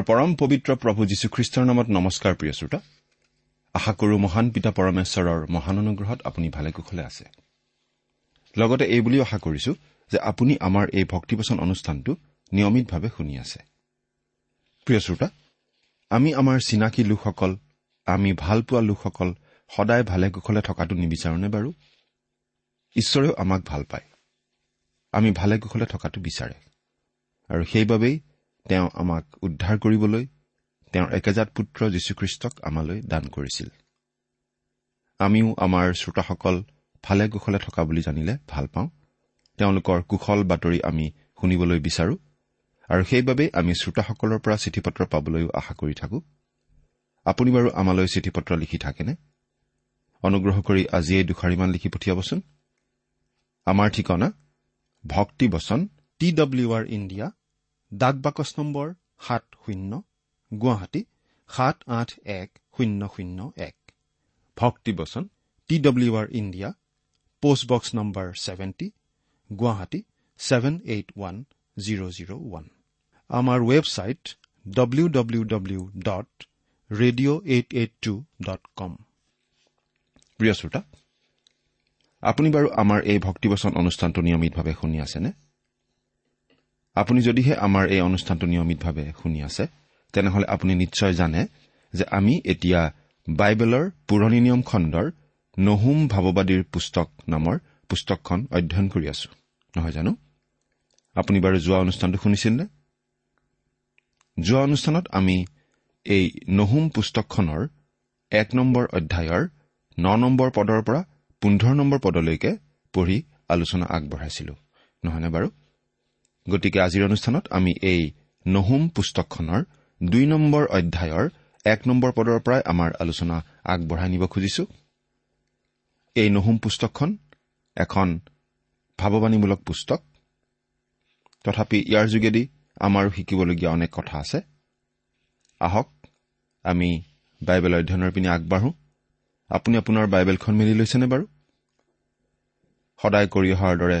আমাৰ পৰম পবিত্ৰ প্ৰভু যীশুখ্ৰীষ্টৰ নামত নমস্কাৰ প্ৰিয় শ্ৰোতা। আশা কৰো মহান পিতা পৰমেশ্বৰৰ মহান অনুগ্ৰহত আপুনি ভালে কুশলে আছে। লগতে এই বুলিও আশা কৰিছো যে আপুনি আমাৰ এই ভক্তিবচন অনুষ্ঠানটো নিয়মিতভাৱে শুনি আছে। প্ৰিয় শ্ৰোতা আমি আমাৰ চিনাকি লোকসকল আমি ভাল পোৱা লোকসকল সদায় ভালে কুশলে থকাটো নিবিচাৰোনে বাৰু? ঈশ্বৰেও আমাক ভাল পায়। আমি ভালে কুশলে থকাটো বিচাৰে। আৰু সেইবাবেই তেওঁ আমাক উদ্ধাৰ কৰিবলৈ তেওঁৰ একেজাত পুত্ৰ যীশুখ্ৰীষ্টক আমালৈ দান কৰিছিল। আমিও আমাৰ শ্ৰোতাসকল ভালে কুশলে থকা বুলি জানিলে ভাল পাওঁ। তেওঁলোকৰ কুশল বাতৰি আমি শুনিবলৈ বিচাৰো আৰু সেইবাবেই আমি শ্ৰোতাসকলৰ পৰা চিঠি পত্ৰ পাবলৈও আশা কৰি থাকো। আপুনি বাৰু আমালৈ চিঠি পত্ৰ লিখি থাকেনে? অনুগ্ৰহ কৰি আজিয়েই দুষাৰিমান লিখি পঠিয়াবচোন। আমাৰ ঠিকনা ভক্তিবচন টি ডব্লিউ আৰ ইণ্ডিয়া ডাক বাকচ নম্বৰ সাত শূন্য গুৱাহাটী সাত আঠ এক শূন্য শূন্য এক। ভক্তিবচন T W R India postbox number seventy Guwahati seven eight one zero' zero' one আমাৰ website W W W dot radio' eight eight two dot com প্ৰিয় শ্ৰোতা আপুনি বাৰু আমাৰ এই ভক্তিবচন অনুষ্ঠানটো নিয়মিতভাৱে শুনি আছেনে? আপুনি যদিহে আমাৰ এই অনুষ্ঠানটো নিয়মিতভাৱে শুনি আছে তেনেহলে আপুনি নিশ্চয় জানে যে আমি এতিয়া বাইবেলৰ পুৰণি নিয়ম খণ্ডৰ নহুম ভাৱবাদীৰ পুস্তক নামৰ পুস্তকখন অধ্যয়ন কৰি আছো। নহয় জানো? আপুনি বাৰু যোৱা অনুষ্ঠানটো শুনিছিল নে যোৱা অনুষ্ঠানত আমি এই নহুম পুস্তকখনৰ এক নম্বৰ অধ্যায়ৰ ন নম্বৰ পদৰ পৰা পোন্ধৰ নম্বৰ পদলৈকে পঢ়ি আলোচনা আগবঢ়াইছিলো। নহয়নে বাৰু? গতিকে আজিৰ অনুষ্ঠানত আমি এই নহুম পুস্তকখনৰ দুই নম্বৰ অধ্যায়ৰ এক নম্বৰ পদৰ পৰাই আমাৰ আলোচনা আগবঢ়াই নিব খুজিছো। এই নহুম পুস্তকখন এখন ভাৱবাণীমূলক পুস্তক। তথাপি ইয়াৰ যোগেদি আমাৰো শিকিবলগীয়া অনেক কথা আছে। আহক আমি বাইবেল অধ্যয়নৰ পিনে আগবাঢ়ো। আপুনি আপোনাৰ বাইবেলখন মেলি লৈছেনে বাৰু? সদায় কৰি অহাৰ দৰে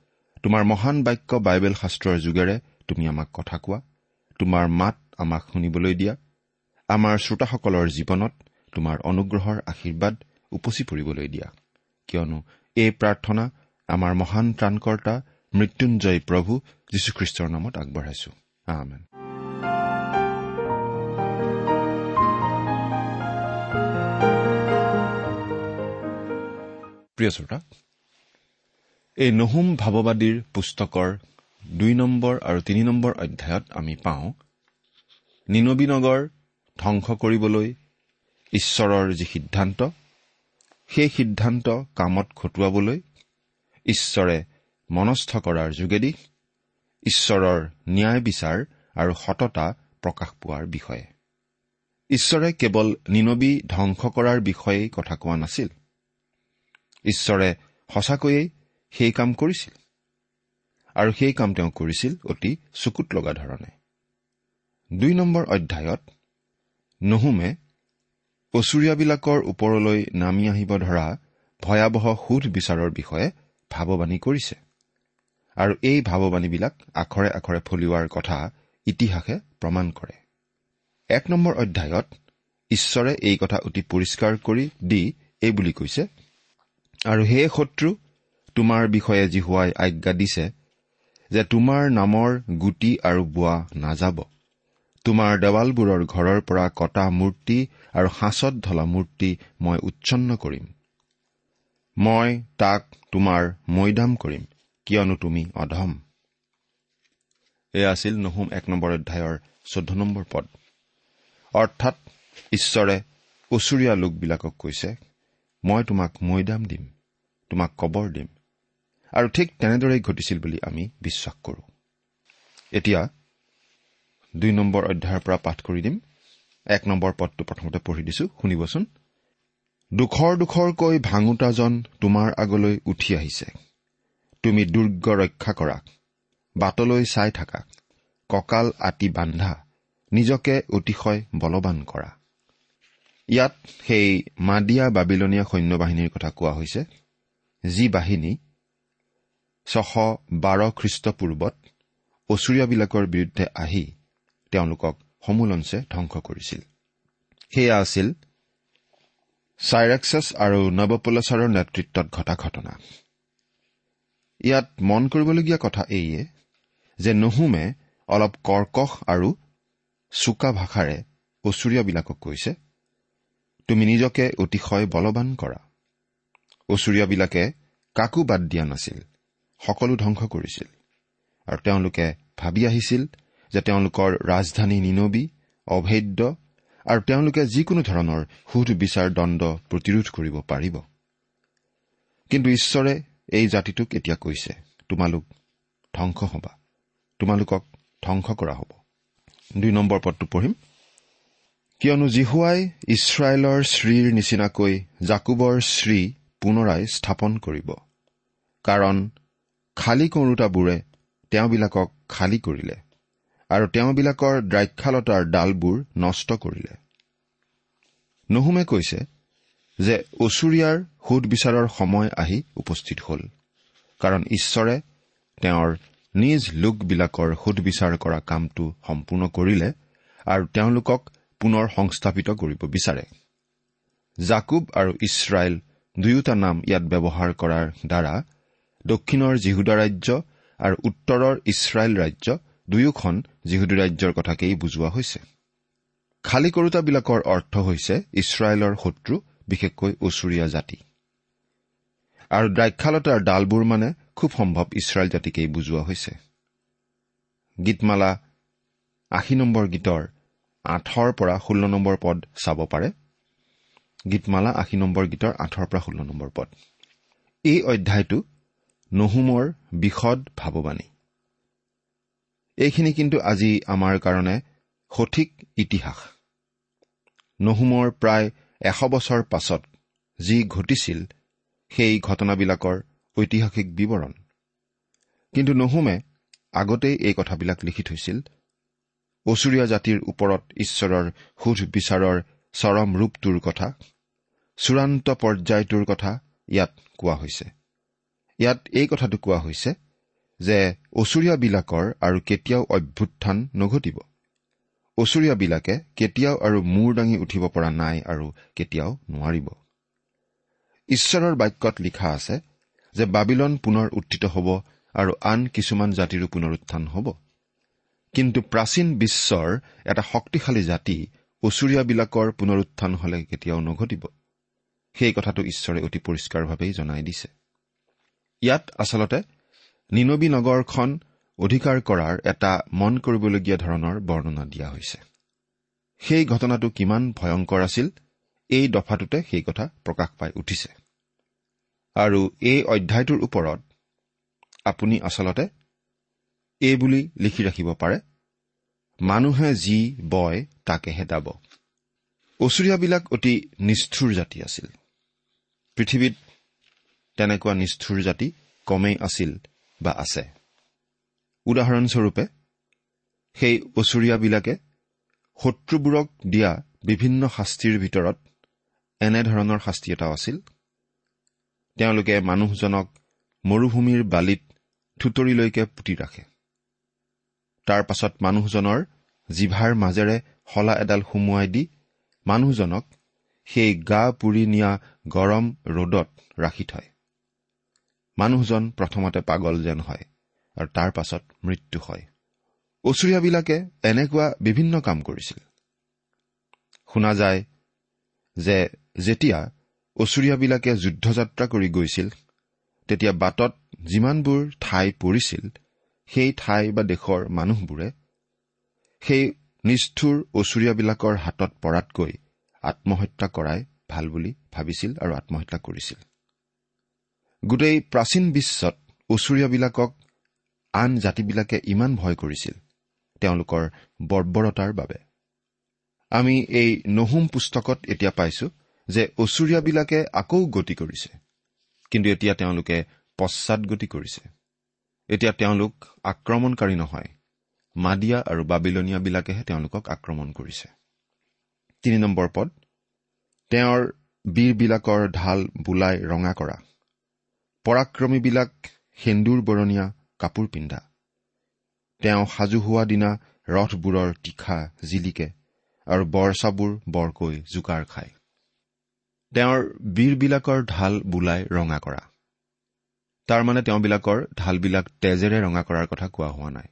তোমাৰ মহান বাক্য বাইবেল শাস্ত্ৰৰ যোগেৰে তুমি আমাক কথা কোৱা। তোমাৰ মাত আমাক শুনিবলৈ দিয়া। আমাৰ শ্ৰোতাসকলৰ জীৱনত তোমাৰ অনুগ্ৰহৰ আশীৰ্বাদ উপচি পৰিবলৈ দিয়া। কিয়নো এই প্ৰাৰ্থনা আমাৰ মহান ত্ৰাণকৰ্তা মৃত্যুঞ্জয় প্ৰভু যীশুখ্ৰীষ্টৰ নামত আগবঢ়াইছো। আমেন। প্ৰিয় শ্ৰোতা এই নহুম ভাৱবাদীৰ পুস্তকৰ দুই নম্বৰ আৰু তিনি নম্বৰ অধ্যায়ত আমি পাওঁ নিনবী নগৰ ধ্বংস কৰিবলৈ ঈশ্বৰৰ যি সিদ্ধান্ত সেই সিদ্ধান্ত কামত খটুৱাবলৈ ঈশ্বৰে মনস্থ কৰাৰ যোগেদি ঈশ্বৰৰ ন্যায় বিচাৰ আৰু সততা প্ৰকাশ পোৱাৰ বিষয়ে। ঈশ্বৰে কেৱল নিনবী ধ্বংস কৰাৰ বিষয়েই কথা কোৱা নাছিল। ঈশ্বৰে সঁচাকৈয়ে সেই কাম কৰিছিল। আৰু সেই কাম তেওঁ কৰিছিল অতি চকুত লগা ধৰণে। দুই নম্বৰ অধ্যায়ত নহুমে অচুৰীয়াবিলাকৰ ওপৰলৈ নামি আহিব ধৰা ভয়াৱহ সুধ বিচাৰৰ বিষয়ে ভাৱবাণী কৰিছে। আৰু এই ভাৱবাণীবিলাক আখৰে আখৰে ফলিওৱাৰ কথা ইতিহাসে প্ৰমাণ কৰে। এক নম্বৰ অধ্যায়ত ঈশ্বৰে এই কথা অতি পৰিষ্কাৰ কৰি দি এই বুলি কৈছে আৰু হে শত্ৰু তোমাৰ বিষয়ে জিহুৱাই আজ্ঞা দিছে যে তোমাৰ নামৰ গুটি আৰু বোৱা নাযাব। তোমাৰ দেৱালবোৰৰ ঘৰৰ পৰা কটা মূৰ্তি আৰু সাঁচত ঢলা মূৰ্তি মই উচ্ছন্ন কৰিম। মই তাক তোমাৰ মৈদাম কৰিম কিয়নো তুমি অধম। এয়া আছিল নহুম এক নম্বৰ অধ্যায়ৰ চৈধ্য নম্বৰ পদ। অৰ্থাৎ ঈশ্বৰে ওচৰীয়া লোকবিলাকক কৈছে মই তোমাক মৈদাম দিম তোমাক কবৰ দিম আৰু ঠিক তেনেদৰেই ঘটিছিল বুলি আমি বিশ্বাস কৰোঁ। এতিয়া দুই নম্বৰ অধ্যায়ৰ পৰা পাঠ কৰি দিম। এক নম্বৰ পদটো প্ৰথমতে পঢ়ি দিছো শুনিবচোন। দুখৰ দুখৰকৈ ভাঙোতাজন তোমাৰ আগলৈ উঠি আহিছে। তুমি দুৰ্গ ৰক্ষা কৰা বাটলৈ চাই থাকা কঁকাল আতি বান্ধা নিজকে অতিশয় বলৱান কৰা। ইয়াত সেই মাদিয়া বাবিলনীয়া সৈন্যবাহিনীৰ কথা কোৱা হৈছে। যি বাহিনী ছশ বাৰ খ্ৰীষ্টপূৰ্বত অচুৰীয়াবিলাকৰ বিৰুদ্ধে আহি তেওঁলোকক সমোলঞ্চে ধ্বংস কৰিছিল। সেয়া আছিল চাইৰেক্সাছ আৰু নৱপলচাৰৰ নেতৃত্বত ঘটা ঘটনা। ইয়াত মন কৰিবলগীয়া কথা এইয়ে যে নহুমে অলপ কৰ্কশ আৰু চোকা ভাষাৰে অচুৰীয়াবিলাকক কৈছে তুমি নিজকে অতিশয় বলৱান কৰা। অচুৰীয়াবিলাকে কাকো বাদ দিয়া নাছিল। সকলো ধ্বংস কৰিছিল। আৰু তেওঁলোকে ভাবি আহিছিল যে তেওঁলোকৰ ৰাজধানী নিনবী অভেদ্য আৰু তেওঁলোকে যিকোনো ধৰণৰ সুধ বিচাৰ দণ্ড প্ৰতিৰোধ কৰিব পাৰিব। কিন্তু ঈশ্বৰে এই জাতিটোক এতিয়া কৈছে তোমালোক ধ্বংস হবা। তোমালোকক ধ্বংস কৰা হ'ব। দুই নম্বৰ পদটো পঢ়িম। কিয়নো জিহুৱাই ইছৰাইলৰ শ্ৰীৰ নিচিনাকৈ জাকুবৰ শ্ৰী পুনৰাই স্থাপন কৰিব। কাৰণ খালী কৰোতাবোৰে তেওঁবিলাকক খালী কৰিলে আৰু তেওঁবিলাকৰ দ্ৰাক্ষালতাৰ ডালবোৰ নষ্ট কৰিলে। নহুমে কৈছে যে অচুৰীয়াৰ সোধ বিচাৰৰ সময় আহি উপস্থিত হ'ল কাৰণ ঈশ্বৰে তেওঁৰ নিজ লোকবিলাকৰ সুধবিচাৰ কৰা কামটো সম্পূৰ্ণ কৰিলে আৰু তেওঁলোকক পুনৰ সংস্থাপিত কৰিব বিচাৰে। জাকুব আৰু ইছৰাইল দুয়োটা নাম ইয়াত ব্যৱহাৰ কৰাৰ দ্বাৰা দক্ষিণৰ জিহুদা ৰাজ্য আৰু উত্তৰৰ ইছৰাইল ৰাজ্য দুয়োখন জিহুদী ৰাজ্যৰ কথাকেই বুজোৱা হৈছে। খালী কৰোতাবিলাকৰ অৰ্থ হৈছে ইছৰাইলৰ শত্ৰু বিশেষকৈ ওচৰীয়া জাতি। আৰু দ্ৰাক্ষালতাৰ ডালবোৰ মানে খুব সম্ভৱ ইছৰাইল জাতিকেই বুজোৱা হৈছে। গীতমালা আশী নম্বৰ গীতৰ আঠৰ পৰা ষোল্ল নম্বৰ পদ চাব পাৰে। গীতমালা আশী নম্বৰ গীতৰ আঠৰ পৰা ষোল্ল নম্বৰ পদ। এই অধ্যায়টো নহুমৰ বিশদ ভাৱবাণী। এইখিনি কিন্তু আজি আমাৰ কাৰণে সঠিক ইতিহাস। নহুমৰ প্ৰায় এশ বছৰ পাছত যি ঘটিছিল সেই ঘটনাবিলাকৰ ঐতিহাসিক বিৱৰণ। কিন্তু নহুমে আগতেই এই কথাবিলাক লিখি থৈছিল। অচুৰীয়া জাতিৰ ওপৰত ঈশ্বৰৰ সুধ বিচাৰৰ চৰম ৰূপটোৰ কথা চূড়ান্ত পৰ্যায়টোৰ কথা ইয়াত কোৱা হৈছে। ইয়াত এই কথাটো কোৱা হৈছে যে অচুৰীয়াবিলাকৰ আৰু কেতিয়াও অভ্যুত্থান নঘটিব। অচুৰীয়াবিলাকে কেতিয়াও আৰু মূৰ দাঙি উঠিব পৰা নাই আৰু কেতিয়াও নোৱাৰিব। ঈশ্বৰৰ বাক্যত লিখা আছে যে বাবিলন পুনৰ উত্থিত হ'ব আৰু আন কিছুমান জাতিৰো পুনৰুত্থান হ'ব। কিন্তু প্ৰাচীন বিশ্বৰ এটা শক্তিশালী জাতি ওচৰীয়াবিলাকৰ পুনৰুত্থান হলে কেতিয়াও নঘটিব। সেই কথাটো ঈশ্বৰে অতি পৰিষ্কাৰভাৱেই জনাই দিছে। ইয়াত আচলতে নিনবী নগৰখন অধিকাৰ কৰাৰ এটা মন কৰিবলগীয়া ধৰণৰ বৰ্ণনা দিয়া হৈছে। সেই ঘটনাটো কিমান ভয়ংকৰ আছিল এই দফাটোতে সেই কথা প্ৰকাশ পাই উঠিছে। আৰু এই অধ্যায়টোৰ ওপৰত আপুনি আচলতে এই বুলি লিখি ৰাখিব পাৰে মানুহে যি বয় তাকেহে দাব। ওচৰীয়াবিলাক অতি নিষ্ঠুৰ জাতি আছিল। পৃথিৱীত তেনেকুৱা নিষ্ঠুৰ জাতি কমেই আছিল বা আছে। উদাহৰণস্বৰূপে সেই ওচৰীয়াবিলাকে শত্ৰুবোৰক দিয়া বিভিন্ন শাস্তিৰ ভিতৰত এনেধৰণৰ শাস্তি এটাও আছিল। তেওঁলোকে মানুহজনক মৰুভূমিৰ বালিত থুতৰিলৈকে পুতি ৰাখে। তাৰ পাছত মানুহজনৰ জিভাৰ মাজেৰে শলা এডাল সুমুৱাই দি মানুহজনক সেই গা পুৰি নিয়া গৰম ৰ'দত ৰাখি থয়। মানুহজন প্ৰথমতে পাগল যেন হয় আৰু তাৰ পাছত মৃত্যু হয়। ওচৰীয়াবিলাকে এনেকুৱা বিভিন্ন কাম কৰিছিল। শুনা যায় যে যেতিয়া ওচৰীয়াবিলাকে যুদ্ধযাত্ৰা কৰি গৈছিল তেতিয়া বাটত যিমানবোৰ ঠাই পৰিছিল সেই ঠাই বা দেশৰ মানুহবোৰে সেই নিষ্ঠুৰ ওচৰীয়াবিলাকৰ হাতত পৰাতকৈ আত্মহত্যা কৰাই ভাল বুলি ভাবিছিল আৰু আত্মহত্যা কৰিছিল। গোটেই প্ৰাচীন বিশ্বত ওচৰীয়াবিলাকক আন জাতিবিলাকে ইমান ভয় কৰিছিল তেওঁলোকৰ বৰ্বৰতাৰ বাবে। আমি এই নহুম পুস্তকত এতিয়া পাইছো যে ওচৰীয়াবিলাকে আকৌ গতি কৰিছে কিন্তু এতিয়া তেওঁলোকে পশ্চাদগতি কৰিছে। এতিয়া তেওঁলোক আক্ৰমণকাৰী নহয় মাদিয়া আৰু বাবিলনীয়াবিলাকেহে তেওঁলোকক আক্ৰমণ কৰিছে। তিনি নম্বৰ পদ তেওঁৰ বীৰবিলাকৰ ঢাল বোলাই ৰঙা কৰা। পৰাক্ৰমীবিলাক সেন্দুৰ বৰণীয়া কাপোৰ পিন্ধা। তেওঁ সাজু হোৱা দিনা ৰথবোৰৰ তীখা জিলিকে আৰু বৰচাবোৰ বৰকৈ জোকাৰ খায়। তেওঁৰ বীৰবিলাকৰ ঢাল বোলাই ৰঙা কৰা। তাৰমানে তেওঁবিলাকৰ ঢালবিলাক তেজেৰে ৰঙা কৰাৰ কথা কোৱা হোৱা নাই।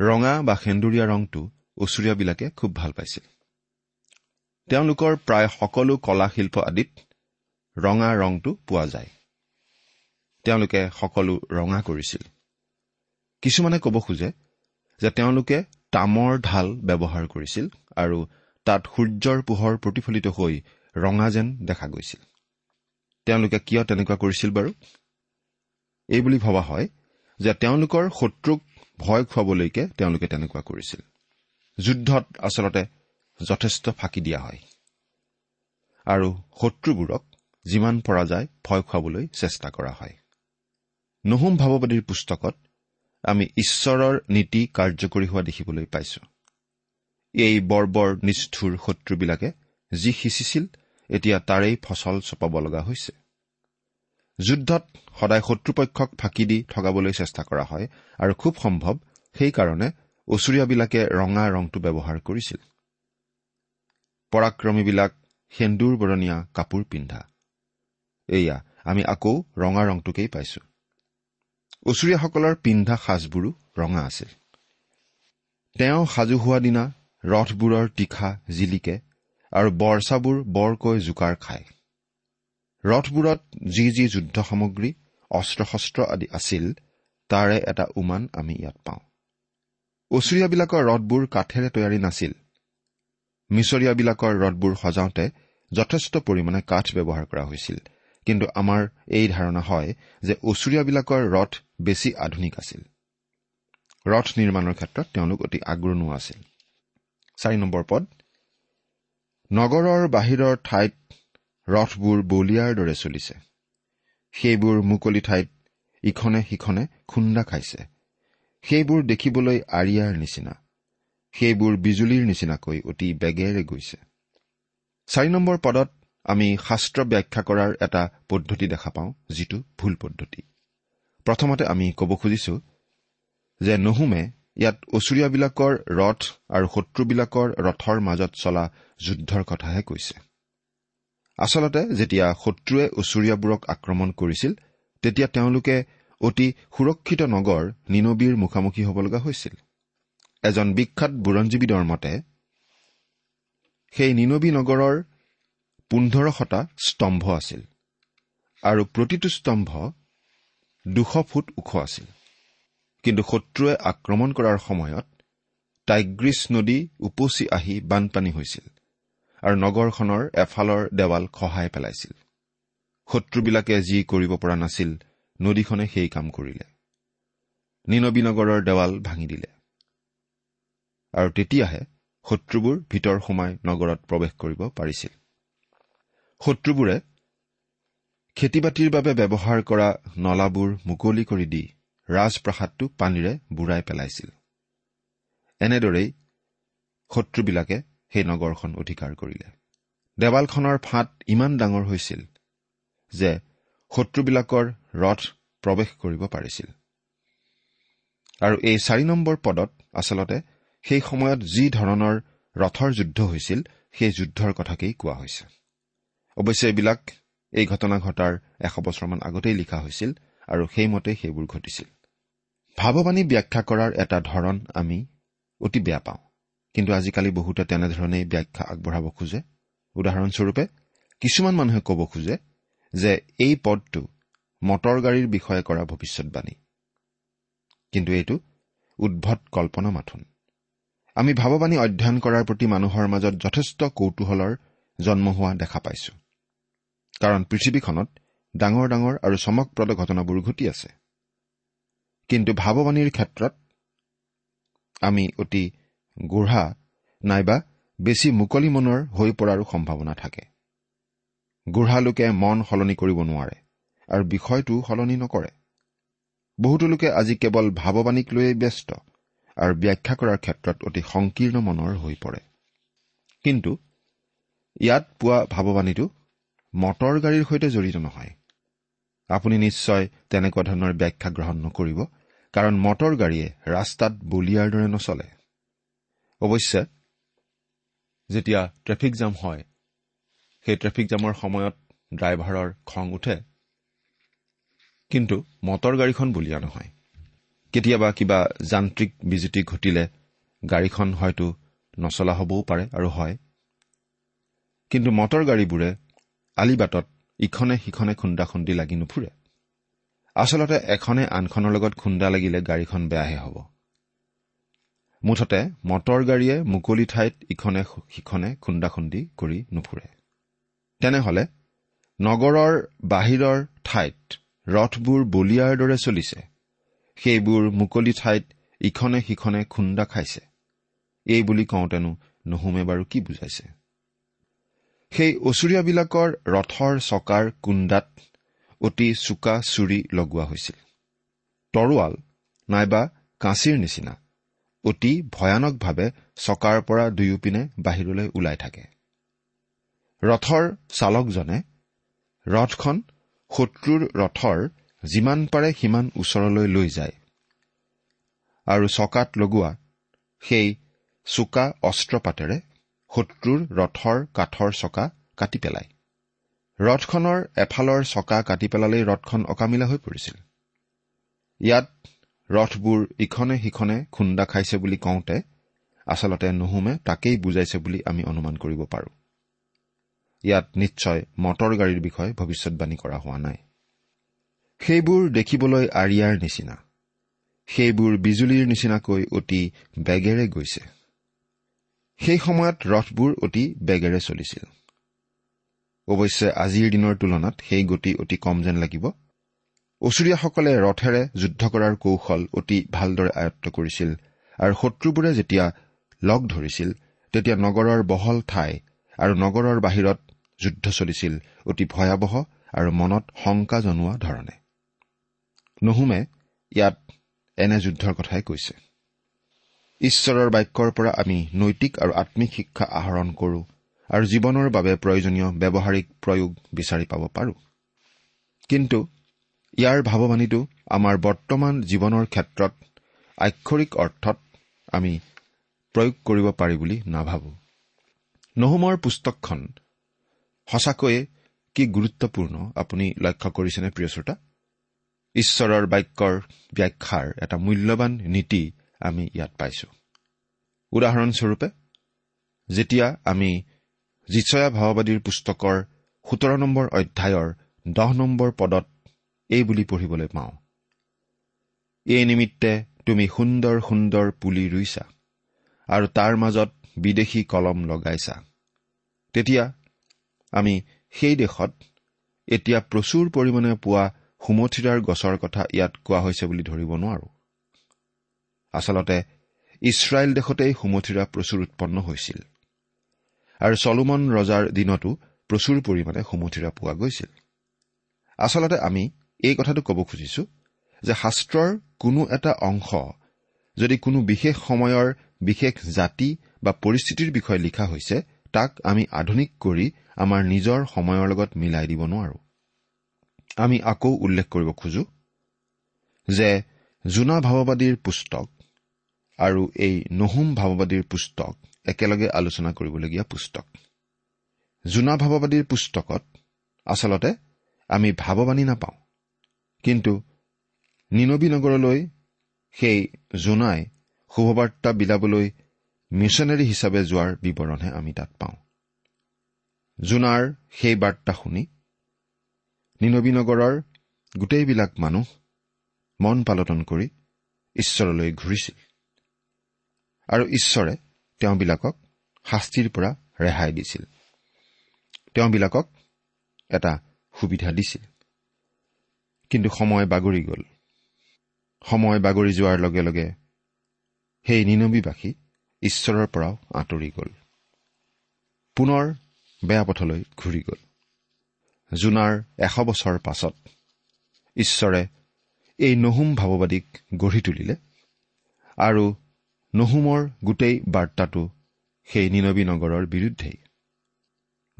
ৰঙা বা সেন্দুৰীয়া ৰংটো ওচৰীয়াবিলাকে খুব ভাল পাইছিল। তেওঁলোকৰ প্ৰায় সকলো কলা শিল্প আদিত ৰঙা ৰংটো পোৱা যায়। তেওঁলোকে সকলো ৰঙা কৰিছিল। কিছুমানে ক'ব খোজে যে তেওঁলোকে তামৰ ঢাল ব্যৱহাৰ কৰিছিল আৰু তাত সূৰ্যৰ পোহৰ প্ৰতিফলিত হৈ ৰঙা যেন দেখা গৈছিল। তেওঁলোকে কিয় তেনেকুৱা কৰিছিল বাৰু? এইবুলি ভবা হয় যে তেওঁলোকৰ শত্ৰুক ভয় খুৱাবলৈকে তেওঁলোকে তেনেকুৱা কৰিছিল। যুদ্ধত আচলতে যথেষ্ট ফাঁকি দিয়া হয়। আৰু শত্ৰুবোৰক যিমান পৰা যায় ভয় খুৱাবলৈ চেষ্টা কৰা হয়। নহুম ভাৱবাদীৰ পুস্তকত আমি ঈশ্বৰৰ নীতি কাৰ্যকৰী হোৱা দেখিবলৈ পাইছো। এই বৰ্বৰ নিষ্ঠুৰ শত্ৰুবিলাকে যি সিঁচিছিল এতিয়া তাৰেই ফচল চপাব লগা হৈছে। যুদ্ধত সদায় শত্ৰুপক্ষক ফাঁকি দি ঠগাবলৈ চেষ্টা কৰা হয় আৰু খুব সম্ভৱ সেইকাৰণে ওচৰীয়াবিলাকে ৰঙা ৰংটো ব্যৱহাৰ কৰিছিল। পৰাক্ৰমীবিলাক সেন্দুৰ বৰণীয়া কাপোৰ পিন্ধা। এয়া আমি আকৌ ৰঙা ৰংটোকেই পাইছো। ওচৰীয়াসকলৰ পিন্ধা সাজবোৰো ৰঙা আছিল। তেওঁ সাজু হোৱা দিনা ৰথবোৰৰ তীখা জিলিকে আৰু বৰ্ষাবোৰ বৰকৈ জোকাৰ খায়। ৰথবোৰত যি যি যুদ্ধ সামগ্ৰী অস্ত্ৰ শস্ত্ৰ আদি আছিল তাৰে এটা উমান আমি ইয়াত পাওঁ। ওচৰীয়াবিলাকৰ ৰথবোৰ কাঠেৰে তৈয়াৰী নাছিল। মিছৰীয়াবিলাকৰ ৰথবোৰ সজাওঁতে যথেষ্ট পৰিমাণে কাঠ ব্যৱহাৰ কৰা হৈছিল। কিন্তু আমাৰ এই ধাৰণা হয় যে ওচৰীয়াবিলাকৰ ৰথ বেছি আধুনিক আছিল। ৰথ নিৰ্মাণৰ ক্ষেত্ৰত তেওঁলোক অতি আগ্ৰণো আছিল। চাৰি নম্বৰ পদ নগৰৰ বাহিৰৰ ঠাইত ৰথবোৰ বলিয়াৰ দৰে চলিছে। সেইবোৰ মুকলি ঠাইত ইখনে সিখনে খুন্দা খাইছে। সেইবোৰ দেখিবলৈ আৰিয়াৰ নিচিনা। সেইবোৰ বিজুলীৰ নিচিনাকৈ অতি বেগেৰে গৈছে। চাৰি নম্বৰ পদত আমি শাস্ত্ৰ ব্যাখ্যা কৰাৰ এটা পদ্ধতি দেখা পাওঁ যিটো ভুল পদ্ধতি। প্ৰথমতে আমি ক'ব খুজিছো যে নহুমে ইয়াত ওচৰীয়াবিলাকৰ ৰথ আৰু শত্ৰুবিলাকৰ ৰথৰ মাজত চলা যুদ্ধৰ কথাহে কৈছে। আচলতে যেতিয়া শত্ৰুৱে ওচৰীয়াবোৰক আক্ৰমণ কৰিছিল তেতিয়া তেওঁলোকে অতি সুৰক্ষিত নগৰ নিনবীৰ মুখামুখি হ'ব লগা হৈছিল। এজন বিখ্যাত বুৰঞ্জীবিদৰ মতে সেই নিনবী নগৰৰ পোন্ধৰশটা স্তম্ভ আছিল আৰু প্ৰতিটো স্তম্ভ দুশ ফুট ওখ আছিল। কিন্তু শত্ৰুৱে আক্ৰমণ কৰাৰ সময়ত টাইগ্ৰিছ নদী উপচি আহি বানপানী হৈছিল আৰু নগৰখনৰ এফালৰ দেৱাল খহাই পেলাইছিল। শত্ৰুবিলাকে যি কৰিব পৰা নাছিল নদীখনে সেই কাম কৰিলে। নিনবী নগৰৰ দেৱাল ভাঙি দিলে। আৰু তেতিয়াহে শত্ৰুবোৰ ভিতৰ সোমাই নগৰত প্ৰৱেশ কৰিব পাৰিছিল। শত্ৰুবোৰে খেতি বাতিৰ বাবে ব্যৱহাৰ কৰা নলাবোৰ মুকলি কৰি দি ৰাজপ্ৰাসাদটো পানীৰে বুঢ়াই পেলাইছিল। এনেদৰেই শত্ৰুবিলাকে সেই নগৰখন অধিকাৰ কৰিলে। দেৱালখনৰ ফাঁট ইমান ডাঙৰ হৈছিল যে শত্ৰুবিলাকৰ ৰথ প্ৰৱেশ কৰিব পাৰিছিল। আৰু এই চাৰি নম্বৰ পদত আচলতে সেই সময়ত যি ধৰণৰ ৰথৰ যুদ্ধ হৈছিল সেই যুদ্ধৰ কথাকেই কোৱা হৈছে। অৱশ্যে এইবিলাক এই ঘটনা ঘটাৰ এশ বছৰমান আগতেই লিখা হৈছিল আৰু সেইমতে সেইবোৰ ঘটিছিল। ভাৱবাণী ব্যাখ্যা কৰাৰ এটা ধৰণ আমি অতি বেয়া পাওঁ। কিন্তু আজিকালি বহুতে তেনেধৰণেই ব্যাখ্যা আগবঢ়াব খোজে। উদাহৰণস্বৰূপে কিছুমান মানুহে ক'ব খোজে যে এই পদটো মটৰ গাড়ীৰ বিষয়ে কৰা ভৱিষ্যৎবাণী কিন্তু এইটো উদ্ভট কল্পনা মাথোন। আমি ভাৱবাণী অধ্যয়ন কৰাৰ প্ৰতি মানুহৰ মাজত যথেষ্ট কৌতূহলৰ জন্ম হোৱা দেখা পাইছো। কাৰণ পৃথিৱীখনত ডাঙৰ ডাঙৰ আৰু চমকপ্ৰদ ঘটনাবোৰ ঘটি আছে। কিন্তু ভাৱবাণীৰ ক্ষেত্ৰত আমি অতি গুঢ়া নাইবা বেছি মুকলি মনৰ হৈ পৰাৰো সম্ভাৱনা থাকে। গুঢ়া লোকে মন সলনি কৰিব নোৱাৰে আৰু বিষয়টো সলনি নকৰে। বহুতো লোকে আজি কেৱল ভাৱবাণীক লৈয়ে ব্যস্ত আৰু ব্যাখ্যা কৰাৰ ক্ষেত্ৰত অতি সংকীৰ্ণ মনৰ হৈ পৰে। কিন্তু ইয়াত পোৱা ভাৱবাণীটো মটৰ গাড়ীৰ সৈতে জড়িত নহয়। আপুনি নিশ্চয় তেনেকুৱা ধৰণৰ ব্যাখ্যা গ্ৰহণ নকৰিব কাৰণ মটৰ গাড়ীয়ে ৰাস্তাত বলিয়াৰ দৰে নচলে। অৱশ্যে যেতিয়া ট্ৰেফিক জাম হয় সেই ট্ৰেফিক জামৰ সময়ত ড্ৰাইভাৰৰ খং উঠে। কিন্তু মটৰ গাড়ীখন বলিয়া নহয়। কেতিয়াবা কিবা যান্ত্ৰিক বিজুতি ঘটিলে গাড়ীখন হয়তো নচলা হ'বও পাৰে আৰু হয়। কিন্তু মটৰ গাড়ীবোৰে আলিবাটত ইখনে সিখনে খুন্দা খুন্দি লাগি নুফুৰে। আচলতে এখনে আনখনৰ লগত খুন্দা লাগিলে গাড়ীখন বেয়াহে হ'ব। মুঠতে মটৰ গাড়ীয়ে মুকলি ঠাইত ইখনে সিখনে খুন্দা খুন্দি কৰি নুফুৰে। তেনেহলে নগৰৰ বাহিৰৰ ঠাইত ৰথবোৰ বলিয়াৰ দৰে চলিছে। সেইবোৰ মুকলি ঠাইত ইখনে সিখনে খুন্দা খাইছে। এই বুলি কওঁতেনো নুহুমে বাৰু কি বুজাইছে? সেই অচুৰীয়াবিলাকৰ ৰথৰ চকাৰ কুন্দাত অতি চোকা চুৰি লগোৱা হৈছিল। তৰোৱাল নাইবা কাঁচিৰ নিচিনা অতি ভয়ানকভাৱে চকাৰ পৰা দুয়োপিনে বাহিৰলৈ ওলাই থাকে। ৰথৰ চালকজনে ৰথখন শত্ৰুৰ ৰথৰ যিমান পাৰে সিমান ওচৰলৈ লৈ যায় আৰু চকাত লগোৱা সেই চোকা অস্ত্ৰপাতেৰে শত্ৰুৰ ৰথৰ কাঠৰ চকা কাটি পেলায়। ৰথখনৰ এফালৰ চকা কাটি পেলালেই ৰথখন অকামিলা হৈ পৰিছিল। ইয়াত ৰথবোৰ ইখনে সিখনে খুন্দা খাইছে বুলি কওঁতে আচলতে নুহুমে তাকেই বুজাইছে বুলি আমি অনুমান কৰিব পাৰোঁ। ইয়াত নিশ্চয় মটৰ গাড়ীৰ বিষয়ে ভৱিষ্যৎবাণী কৰা হোৱা নাই। সেইবোৰ দেখিবলৈ আৰিয়াৰ নিচিনা। সেইবোৰ বিজুলীৰ নিচিনাকৈ অতি বেগেৰে গৈছে। সেই সময়ত ৰথবোৰ অতি বেগেৰে চলিছিল। অৱশ্যে আজিৰ দিনৰ তুলনাত সেই গতি অতি কম যেন লাগিব। অচুৰীয়াসকলে ৰথেৰে যুদ্ধ কৰাৰ কৌশল অতি ভালদৰে আয়ত্ব কৰিছিল আৰু শত্ৰুবোৰে যেতিয়া লগ ধৰিছিল তেতিয়া নগৰৰ বহল ঠাই আৰু নগৰৰ বাহিৰত যুদ্ধ চলিছিল অতি ভয়াৱহ আৰু মনত শংকা জনোৱা ধৰণে। নহুমে ইয়াত এনে যুদ্ধৰ কথাই কৈছে। ঈশ্বৰৰ বাক্যৰ পৰা আমি নৈতিক আৰু আম্মিক শিক্ষা আহৰণ কৰোঁ আৰু জীৱনৰ বাবে প্ৰয়োজনীয় ব্যৱহাৰিক প্ৰয়োগ বিচাৰি পাব পাৰোঁ। কিন্তু ইয়াৰ ভাৱবাণীটো আমাৰ বৰ্তমান জীৱনৰ ক্ষেত্ৰত আক্ষৰিক অৰ্থত আমি প্ৰয়োগ কৰিব পাৰি বুলি নাভাবোঁ। নহুমৰ পুস্তকখন সঁচাকৈয়ে কি গুৰুত্বপূৰ্ণ আপুনি লক্ষ্য কৰিছেনে প্ৰিয় শ্ৰোতা? ঈশ্বৰৰ বাক্যৰ ব্যাখ্যাৰ এটা মূল্যৱান নীতি আমি ইয়াত পাইছো। উদাহৰণস্বৰূপে যেতিয়া আমি জিচয়া ভাওবাদীৰ পুস্তকৰ সোতৰ নম্বৰ অধ্যায়ৰ দহ নম্বৰ পদত এই বুলি পঢ়িবলৈ পাওঁ এই নিমিত্তে তুমি সুন্দৰ সুন্দৰ পুলি ৰুইছা আৰু তাৰ মাজত বিদেশী কলম লগাইছা। তেতিয়া আমি সেই দেশত এতিয়া প্ৰচুৰ পৰিমাণে পোৱা সুমথিৰাৰ গছৰ কথা ইয়াত কোৱা হৈছে বুলি ধৰিব নোৱাৰো। আচলতে ইছৰাইল দেশতেই সুমথিৰা প্ৰচুৰ উৎপন্ন হৈছিল। আৰু চলোমন ৰজাৰ দিনতো প্ৰচুৰ পৰিমাণে সুমথিৰা পোৱা গৈছিল। আচলতে আমি এই কথাটো ক'ব খুজিছো যে শাস্ত্ৰৰ কোনো এটা অংশ যদি কোনো বিশেষ সময়ৰ বিশেষ জাতি বা পৰিস্থিতিৰ বিষয়ে লিখা হৈছে তাক আমি আধুনিক কৰি আমাৰ নিজৰ সময়ৰ লগত মিলাই দিব নোৱাৰো। আমি আকৌ উল্লেখ কৰিব খোজো যে জোনা ভাৱবাদীৰ পুস্তক আৰু এই নহুম ভাৱবাদীৰ পুস্তক একেলগে আলোচনা কৰিবলগীয়া পুস্তক। জোনা ভাৱবাদীৰ পুস্তকত আচলতে আমি ভাৱবাণী নাপাওঁ। কিন্তু নিনবী নগৰলৈ সেই জোনাই শুভবাৰ্তা বিলাবলৈ মিছনেৰী হিচাপে যোৱাৰ বিৱৰণহে আমি তাত পাওঁ। জোনাৰ সেই বাৰ্তা শুনি নিনবী নগৰৰ গোটেইবিলাক মানুহ মন পালটন কৰি ঈশ্বৰলৈ ঘূৰিছিল আৰু ঈশ্বৰে তেওঁবিলাকক শাস্তিৰ পৰা ৰেহাই দিছিল। তেওঁবিলাকক এটা সুবিধা দিছিল। কিন্তু সময় বাগৰি গ'ল। সময় বাগৰি যোৱাৰ লগে লগে সেই নিনবীবাসী ঈশ্বৰৰ পৰাও আঁতৰি গ'ল। পুনৰ বেয়া পথলৈ ঘূৰি গ'ল। জোনাৰ এশ বছৰ পাছত ঈশ্বৰে এই নহুম ভাৱবাদীক গঢ়ি তুলিলে আৰু নহুমৰ গোটেই বাৰ্তাটো সেই নিনবী নগৰৰ বিৰুদ্ধেই।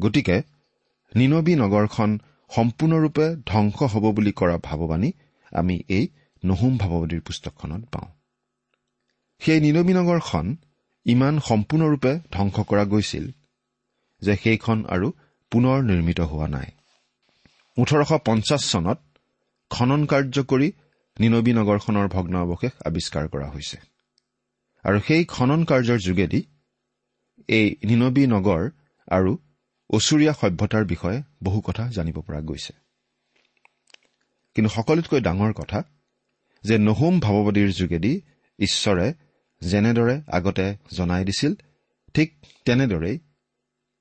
গতিকে নিনবী নগৰখন সম্পূৰ্ণৰূপে ধ্বংস হ'ব বুলি কৰা ভাৱবাণী আমি এই নহুম ভাৱবাদীৰ পুস্তকখনত পাওঁ। সেই নিনবী নগৰখন ইমান সম্পূৰ্ণৰূপে ধ্বংস কৰা গৈছিল যে সেইখন আৰু পুনৰ নিৰ্মিত হোৱা নাই। ওঠৰশ পঞ্চাছ চনত খনন কাৰ্য কৰি নিনবী নগৰখনৰ ভগ্নাৱশেষ আৱিষ্কাৰ কৰা হৈছে। আৰু সেই খনন কাৰ্যৰ যোগেদি এই নিনবী নগৰ আৰু ওচৰীয়া সভ্যতাৰ বিষয়ে বহু কথা জানিব পৰা গৈছে। কিন্তু সকলোতকৈ ডাঙৰ কথা যে নহুম ভাৱবাদীৰ যোগেদি ঈশ্বৰে যেনেদৰে আগতে জনাই দিছিল ঠিক তেনেদৰেই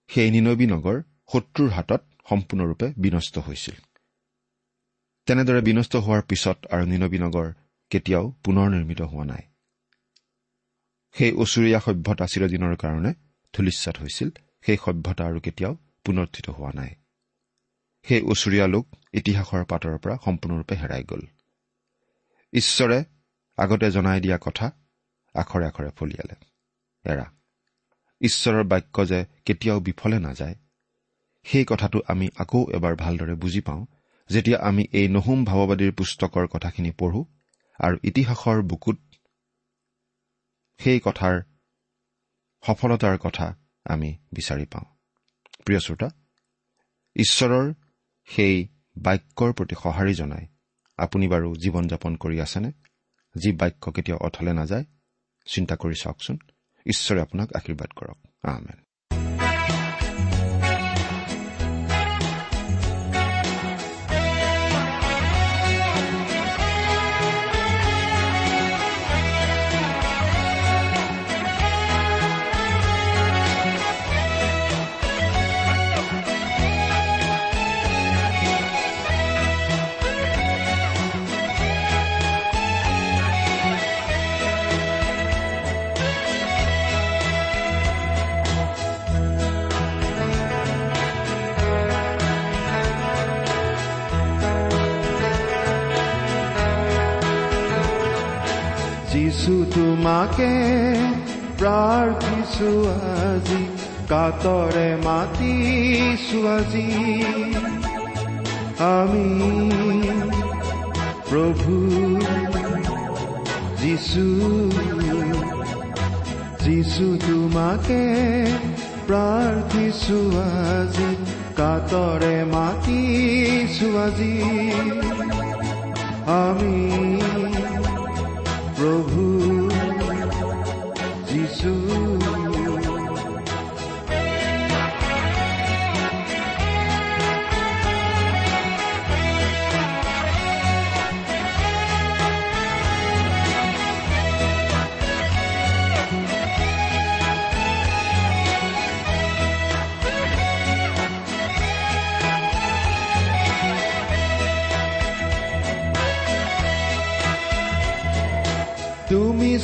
সেই নিনবী নগৰ শত্ৰুৰ হাতত সম্পূৰ্ণৰূপে বিনষ্ট হৈছিল। তেনেদৰে বিনষ্ট হোৱাৰ পিছত আৰু নিনবী নগৰ কেতিয়াও পুনৰ নিৰ্মিত হোৱা নাই। সেই ওচৰীয়া সভ্যতা চিৰদিনৰ কাৰণে ধূলিচ্ছাত হৈছিল সেই সভ্যতা আৰু কেতিয়াও পুনৰ্থিত হোৱা নাই। সেই ওচৰীয়া লোক ইতিহাসৰ পাতৰ পৰা সম্পূৰ্ণৰূপে হেৰাই গ'ল। ঈশ্বৰে আগতে জনাই দিয়া কথা আখৰে আখৰে ফলিয়ালে। এৰা ঈশ্বৰৰ বাক্য যে কেতিয়াও বিফলে নাযায় সেই কথাটো আমি আকৌ এবাৰ ভালদৰে বুজি পাওঁ যেতিয়া আমি এই নহুম ভাৱবাদীৰ পুস্তকৰ কথাখিনি পঢ়ো আৰু ইতিহাসৰ বুকুত সেই কথাৰ সফলতাৰ কথা আমি বিচাৰি পাওঁ। প্ৰিয় শ্ৰোতা ঈশ্বৰৰ সেই বাক্যৰ প্ৰতি সঁহাৰি জনাই আপুনি বাৰু জীৱন যাপন কৰি আছেনে? যি বাক্য কেতিয়াও অথলে নাযায় চিন্তা কৰি চাওকচোন। ঈশ্বৰে আপোনাক আশীৰ্বাদ কৰক। আহমেদ যিছু তোমাকে প্ৰাৰ্থিছো আজি কাতৰে মাতিছো আজি আমি প্ৰভু যিছু যিছু তোমাকে প্ৰাৰ্থিছো আজি কাতৰে মাতিছো আজি আমি প্ৰভু যিছু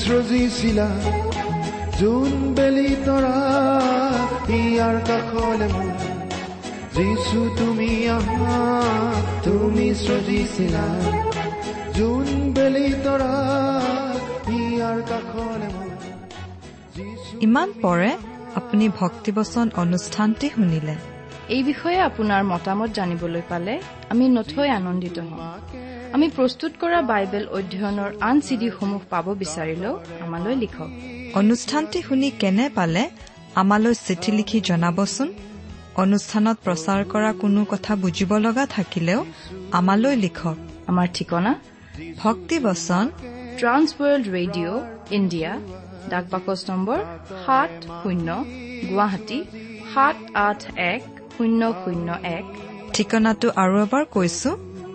সৃজিছিলা যোন বেলি তৰা ইয়াৰ কাষলে মোৰ। যিছু তুমি আহা তুমি সৃজিছিলা যোন বেলি তৰা ইয়াৰ কাষলে মোৰ। ইমান পৰে আপুনি ভক্তিবচন অনুষ্ঠানটি শুনিলে। এই বিষয়ে আপোনাৰ মতামত জানিবলৈ পালে আমি নথৈ আনন্দিত হ'ম। আমি প্ৰস্তুত কৰা বাইবেল অধ্যয়নৰ আন চিডিসমূহ পাব বিচাৰিলেও আমালৈ লিখক। অনুষ্ঠানটি শুনি কেনে পালে আমালৈ চিঠি লিখি জনাবচোন? অনুষ্ঠানত প্ৰচাৰ কৰা কোনো কথা বুজিব লগা থাকিলেও আমালৈ লিখক। আমাৰ ঠিকনা? ভক্তিবচন ট্ৰান্স ৱৰ্ল্ড ৰেডিঅ' ইণ্ডিয়া ডাক বাকচ নম্বৰ সাত শূন্য গুৱাহাটী সাত আঠ এক শূন্য শূন্য এক। ঠিকনাটো আৰু এবাৰ কৈছো।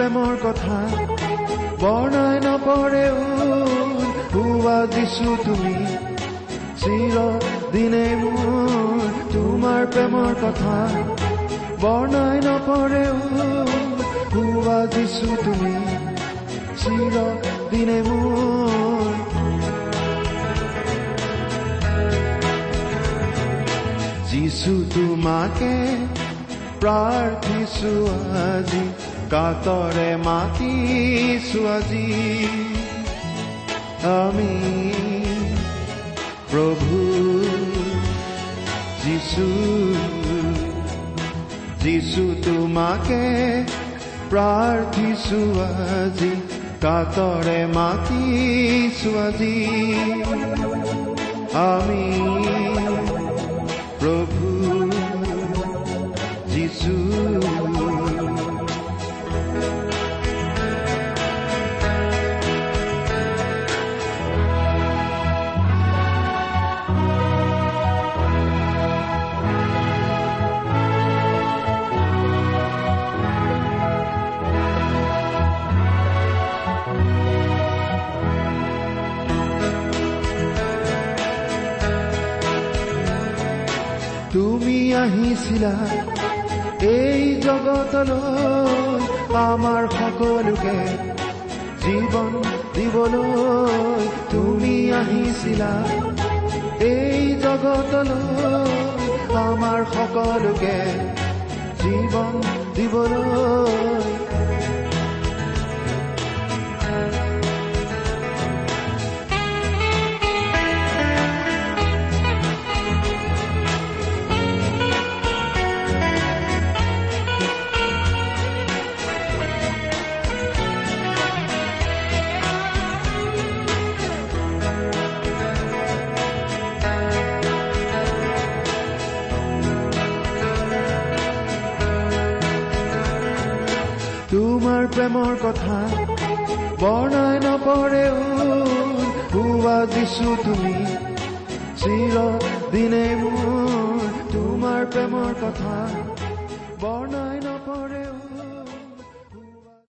প্ৰেমৰ কথা। বৰ্ণাই নপৰেও হোৱা দিছো তুমি। চিৰ দিনে মোৰ তোমাৰ প্ৰেমৰ কথা। বৰ্ণাই নপৰেও হোৱা দিছো তুমি। চিৰ দিনে মোৰ। যিছু তোমাকে প্ৰাৰ্থিছো আজি। কাতৰে মাতিছো আজি আমি প্ৰভু যিছু যিছু তোমাকে প্ৰাৰ্থিছো আজি কাতৰে মাতিছো আজি আমি প্ৰভু যিছু আহিছিলা এই জগতলৈ আমাৰ সকলোকে জীৱন দিবলৈ তুমি আহিছিলা। এই জগতলৈ আমাৰ সকলোকে জীৱন দিবলৈ তোমাৰ প্ৰেমৰ কথা। বৰ্ণাই নপৰে হোৱা যিছু তুমি। চিৰ দিনে মোৰ তোমাৰ প্ৰেমৰ কথা।